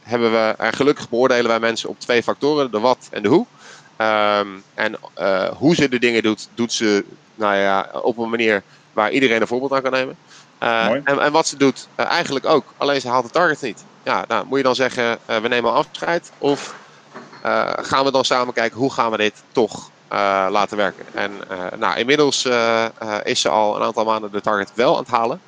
S4: hebben we, en gelukkig beoordelen wij mensen op twee factoren: de wat en de hoe. Ehm, en eh, hoe ze de dingen doet, doet ze nou ja, op een manier waar iedereen een voorbeeld aan kan nemen. Eh, en, en wat ze doet, eh, eigenlijk ook. Alleen ze haalt de target niet. Ja, nou, moet je dan zeggen, eh, we nemen afscheid? Of eh, gaan we dan samen kijken, hoe gaan we dit toch eh, laten werken? En eh, nou, inmiddels eh, eh, is ze al een aantal maanden de target wel aan het halen.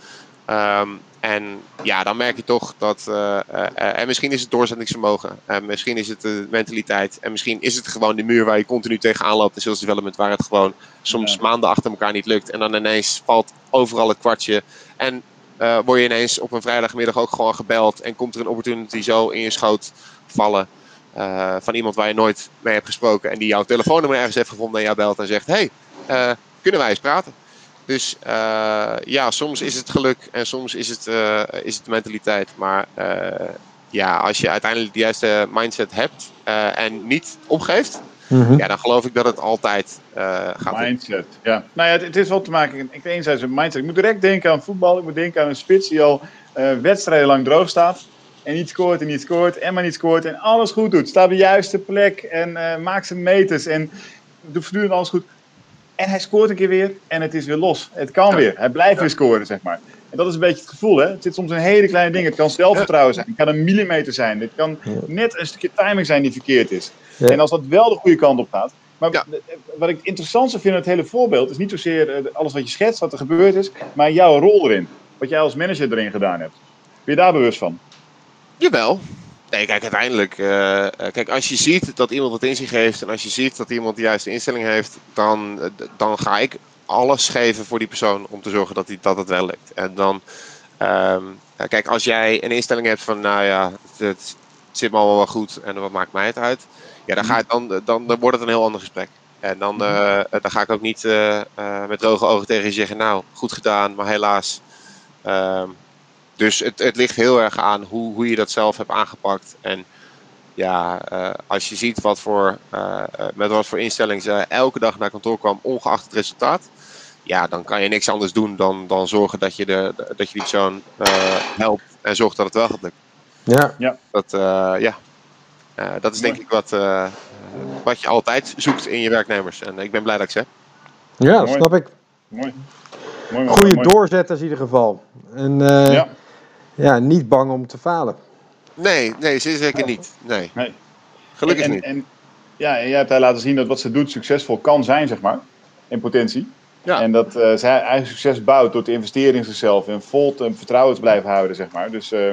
S4: Ehm, en ja, dan merk je toch dat. eh, eh, eh, en misschien is het doorzettingsvermogen. En misschien is het de mentaliteit. En misschien is het gewoon de muur waar je continu tegenaan loopt in sales development. Waar het gewoon soms
S3: Ja.
S4: maanden achter elkaar niet lukt. En dan ineens valt overal het kwartje. En word je ineens op een vrijdagmiddag ook gewoon gebeld. En komt er een opportunity zo in je schoot vallen. van iemand waar je nooit mee hebt gesproken. En die jouw telefoonnummer ergens heeft gevonden en jou belt en zegt: Hey, kunnen wij eens praten? Dus eh, ja, soms is het geluk en soms is het, eh, is het de mentaliteit. Maar eh, ja, als je uiteindelijk de juiste mindset hebt eh, en niet opgeeft,
S1: Mhm.
S4: ja, dan geloof ik dat het altijd eh, gaat. lukken.
S3: Mindset, ja. Nou ja, het, het is wel te maken. Ik enerzijds een mindset. Ik moet direct denken aan voetbal. Ik moet denken aan een spits die al eh, wedstrijden lang droog staat. En niet scoort en niet scoort en maar niet scoort. En alles goed doet. Staat op de juiste plek en eh, maakt zijn meters. En doet voortdurend alles goed. En hij scoort een keer weer en het is weer los. Het kan weer. Hij blijft
S4: Ja.
S3: weer scoren, zeg maar. En dat is een beetje het gevoel, hè. Het zit soms in hele kleine dingen. Het kan zelfvertrouwen zijn. Het kan een millimeter zijn. Het kan
S1: Ja.
S3: net een stukje timing zijn die verkeerd is.
S1: Ja.
S3: En als dat wel de goede kant op gaat. Maar wat ik het interessantste vind in het hele voorbeeld is niet zozeer eh, alles wat je schetst, wat er gebeurd is, maar jouw rol erin. Wat jij als manager erin gedaan hebt. Ben je daar bewust van?
S4: Jawel. Nee, kijk, uiteindelijk. eh, eh, kijk, als je ziet dat iemand het in zich heeft en als je ziet dat iemand de juiste instelling heeft, dan, eh, dan ga ik alles geven voor die persoon om te zorgen dat, die, dat het wel lukt. En dan, ehm, eh, kijk, als jij een instelling hebt van, nou ja, het, het zit me allemaal wel goed en wat maakt mij het uit, ja, dan, ga het, dan, dan, dan wordt het een heel ander gesprek. En dan, eh, dan ga ik ook niet met droge ogen tegen je zeggen, nou, goed gedaan, maar helaas. ehm, dus het, het ligt heel erg aan hoe, hoe je dat zelf hebt aangepakt. En ja, eh, als je ziet wat voor, eh, eh, met wat voor instelling ze elke dag naar kantoor kwam, ongeacht het resultaat. Ja, dan kan je niks anders doen dan, dan zorgen dat je, de, dat je die persoon eh, helpt en zorgt dat het wel gaat lukken.
S1: Ja,
S4: Dat, eh, ja. Eh, dat is denk ik wat, eh, wat je altijd zoekt in je werknemers. En ik ben blij dat ik ze heb.
S1: ja dat
S3: Mooi.
S1: snap ik.
S3: Mooi. mooi, mooi
S1: Goede doorzetters in ieder geval. En eh,
S3: Ja.
S1: Ja, niet bang om te falen.
S4: Nee, nee, zeer zeker niet. Nee,
S3: Nee.
S4: gelukkig
S3: en,
S4: niet.
S3: En, ja, en jij hebt daar laten zien dat wat ze doet succesvol kan zijn, zeg maar. In potentie.
S4: Ja.
S3: En dat eh, zij eigen succes bouwt door te investeren in zichzelf. En vol te vertrouwen te blijven houden, zeg maar. Dus eh,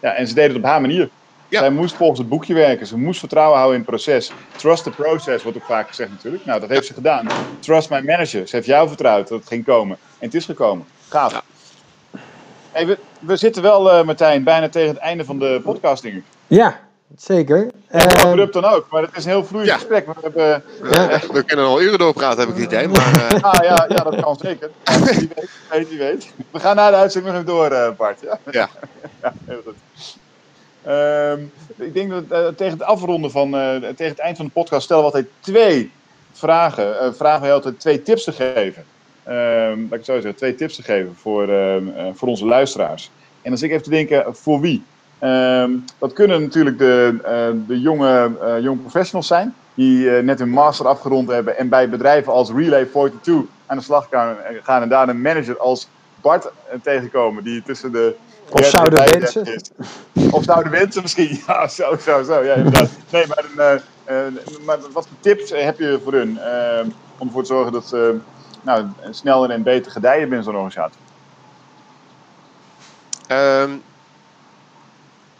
S3: ja, en ze deed het op haar manier.
S4: Ja.
S3: Zij moest volgens het boekje werken. Ze moest vertrouwen houden in het proces. Trust the process, wordt ook vaak gezegd natuurlijk. Nou, dat heeft ze gedaan. Trust my manager. Ze heeft jou vertrouwd dat het ging komen. En het is gekomen. Gaaf.
S4: Ja.
S3: Hey, we, zitten wel, eh, Martijn, bijna tegen het einde van de podcast, denk ik.
S1: Ja, zeker.
S3: Ja,
S1: Eh,
S3: abrupt dan ook, maar het is een heel vloeiend
S4: Ja.
S3: gesprek. We hebben,
S1: Ja.
S4: We kunnen al uren doorpraten, heb ik het idee. Maar eh,
S3: ah, ja, ja, dat kan zeker. Wie weet, wie weet. We gaan na de uitzending nog even door, eh, Bart. Ja,
S4: ja.
S3: ja heel goed. Ehm, ik denk dat tegen het afronden van, eh, tegen het eind van de podcast stellen we altijd twee vragen. Eh, vragen we altijd twee tips te geven. Laat ik zo zeggen, twee tips te geven voor, ehm, eh, voor onze luisteraars. En zit ik even te denken, voor wie? Ehm, dat kunnen natuurlijk de, eh, de jonge, eh, jonge professionals zijn, die eh, net hun master afgerond hebben en bij bedrijven als Relay 42 aan de slag gaan, gaan en daar een manager als Bart eh, tegenkomen, die tussen de...
S1: Of zouden
S3: en
S1: wensen.
S3: 35 is. Of zouden wensen misschien. Ja, zo, zo, zo. Ja, inderdaad. Nee, maar, een, eh, eh, maar wat voor tips eh, heb je voor hun eh, om ervoor te zorgen dat ze nou, sneller en beter gedijen binnen zo'n organisatie?
S4: Ehm,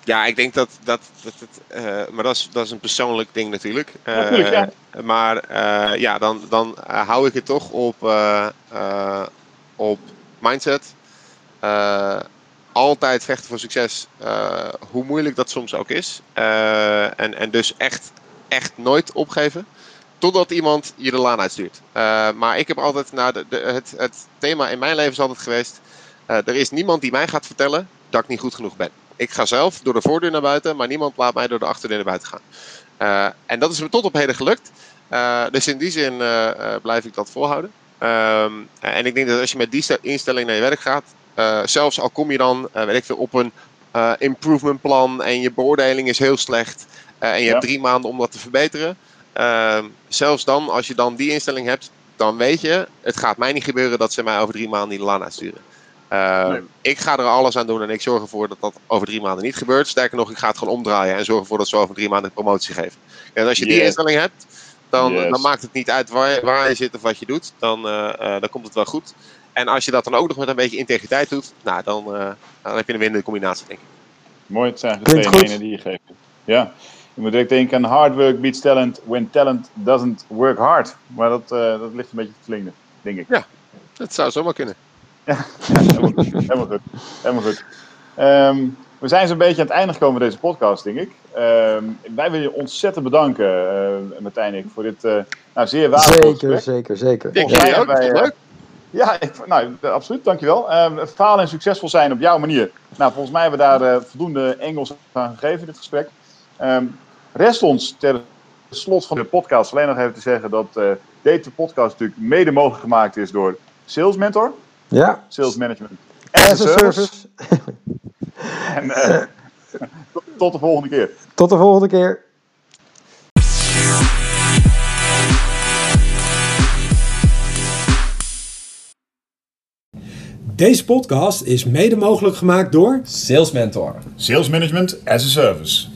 S4: ja, ik denk dat, dat, dat eh, maar dat is, dat is een persoonlijk ding natuurlijk.
S3: Natuurlijk, ja.
S4: Maar eh, ja, dan, dan hou ik het toch op, op mindset. Altijd vechten voor succes, hoe moeilijk dat soms ook is. En, en dus echt, echt nooit opgeven. Totdat iemand je de laan uitstuurt. Eh, maar ik heb altijd, nou, de, de- het, het thema in mijn leven is altijd geweest. eh, er is niemand die mij gaat vertellen dat ik niet goed genoeg ben. Ik ga zelf door de voordeur naar buiten, maar niemand laat mij door de achterdeur naar buiten gaan. Eh, en dat is me tot op heden gelukt. Dus in die zin blijf ik dat volhouden. Ehm, en ik denk dat als je met die instelling naar je werk gaat, zelfs al kom je dan, weet ik veel, op een improvement plan en je beoordeling is heel slecht en je
S3: Ja.
S4: hebt drie maanden om dat te verbeteren. Ehm, zelfs dan, als je dan die instelling hebt, dan weet je, het gaat mij niet gebeuren dat ze mij over drie maanden niet de laan uitsturen. Ehm,
S3: Nee.
S4: Ik ga er alles aan doen en ik zorg ervoor dat dat over drie maanden niet gebeurt. Sterker nog, ik ga het gewoon omdraaien en zorg ervoor dat ze over drie maanden een promotie geven. En als je die instelling hebt, dan,
S3: Yes.
S4: dan maakt het niet uit waar, je- waar je zit of wat je doet. Dan, eh, eh, dan komt het wel goed. En als je dat dan ook nog met een beetje integriteit doet, nou, dan, eh, dan heb je een winnende combinatie, denk ik.
S3: Mooi, het zijn eigenlijk de twee die je geeft. Ja, je moet direct denken aan hard work beats talent when talent doesn't work hard. Maar dat, eh, dat ligt een beetje te vlingen, denk ik.
S4: Dat zou zomaar kunnen.
S3: Ja, helemaal goed. Helemaal goed. Helemaal goed. Ehm, we zijn zo'n beetje aan het einde gekomen van deze podcast, denk ik. Ehm, wij willen je ontzettend bedanken, eh Martijn en ik, voor dit eh, nou, zeer waardevolle
S1: Zeker,
S3: gesprek.
S1: zeker, zeker.
S3: Mij
S4: ook,
S3: wij,
S4: leuk.
S3: Ja, ik, nou, absoluut, dankjewel. Uh, falen en succesvol zijn op jouw manier. Nou, volgens mij hebben we daar eh, voldoende Engels aan gegeven in dit gesprek. Ehm, rest ons ter slot van de podcast alleen nog even te zeggen dat eh, deze podcast natuurlijk mede mogelijk gemaakt is door Sales Mentor,
S1: Ja,
S3: Sales Management
S1: as a service.
S3: En eh, tot, tot de volgende keer.
S1: Tot de volgende keer.
S2: Deze podcast is mede mogelijk gemaakt door
S5: Sales Mentor.
S3: Sales Management as a Service.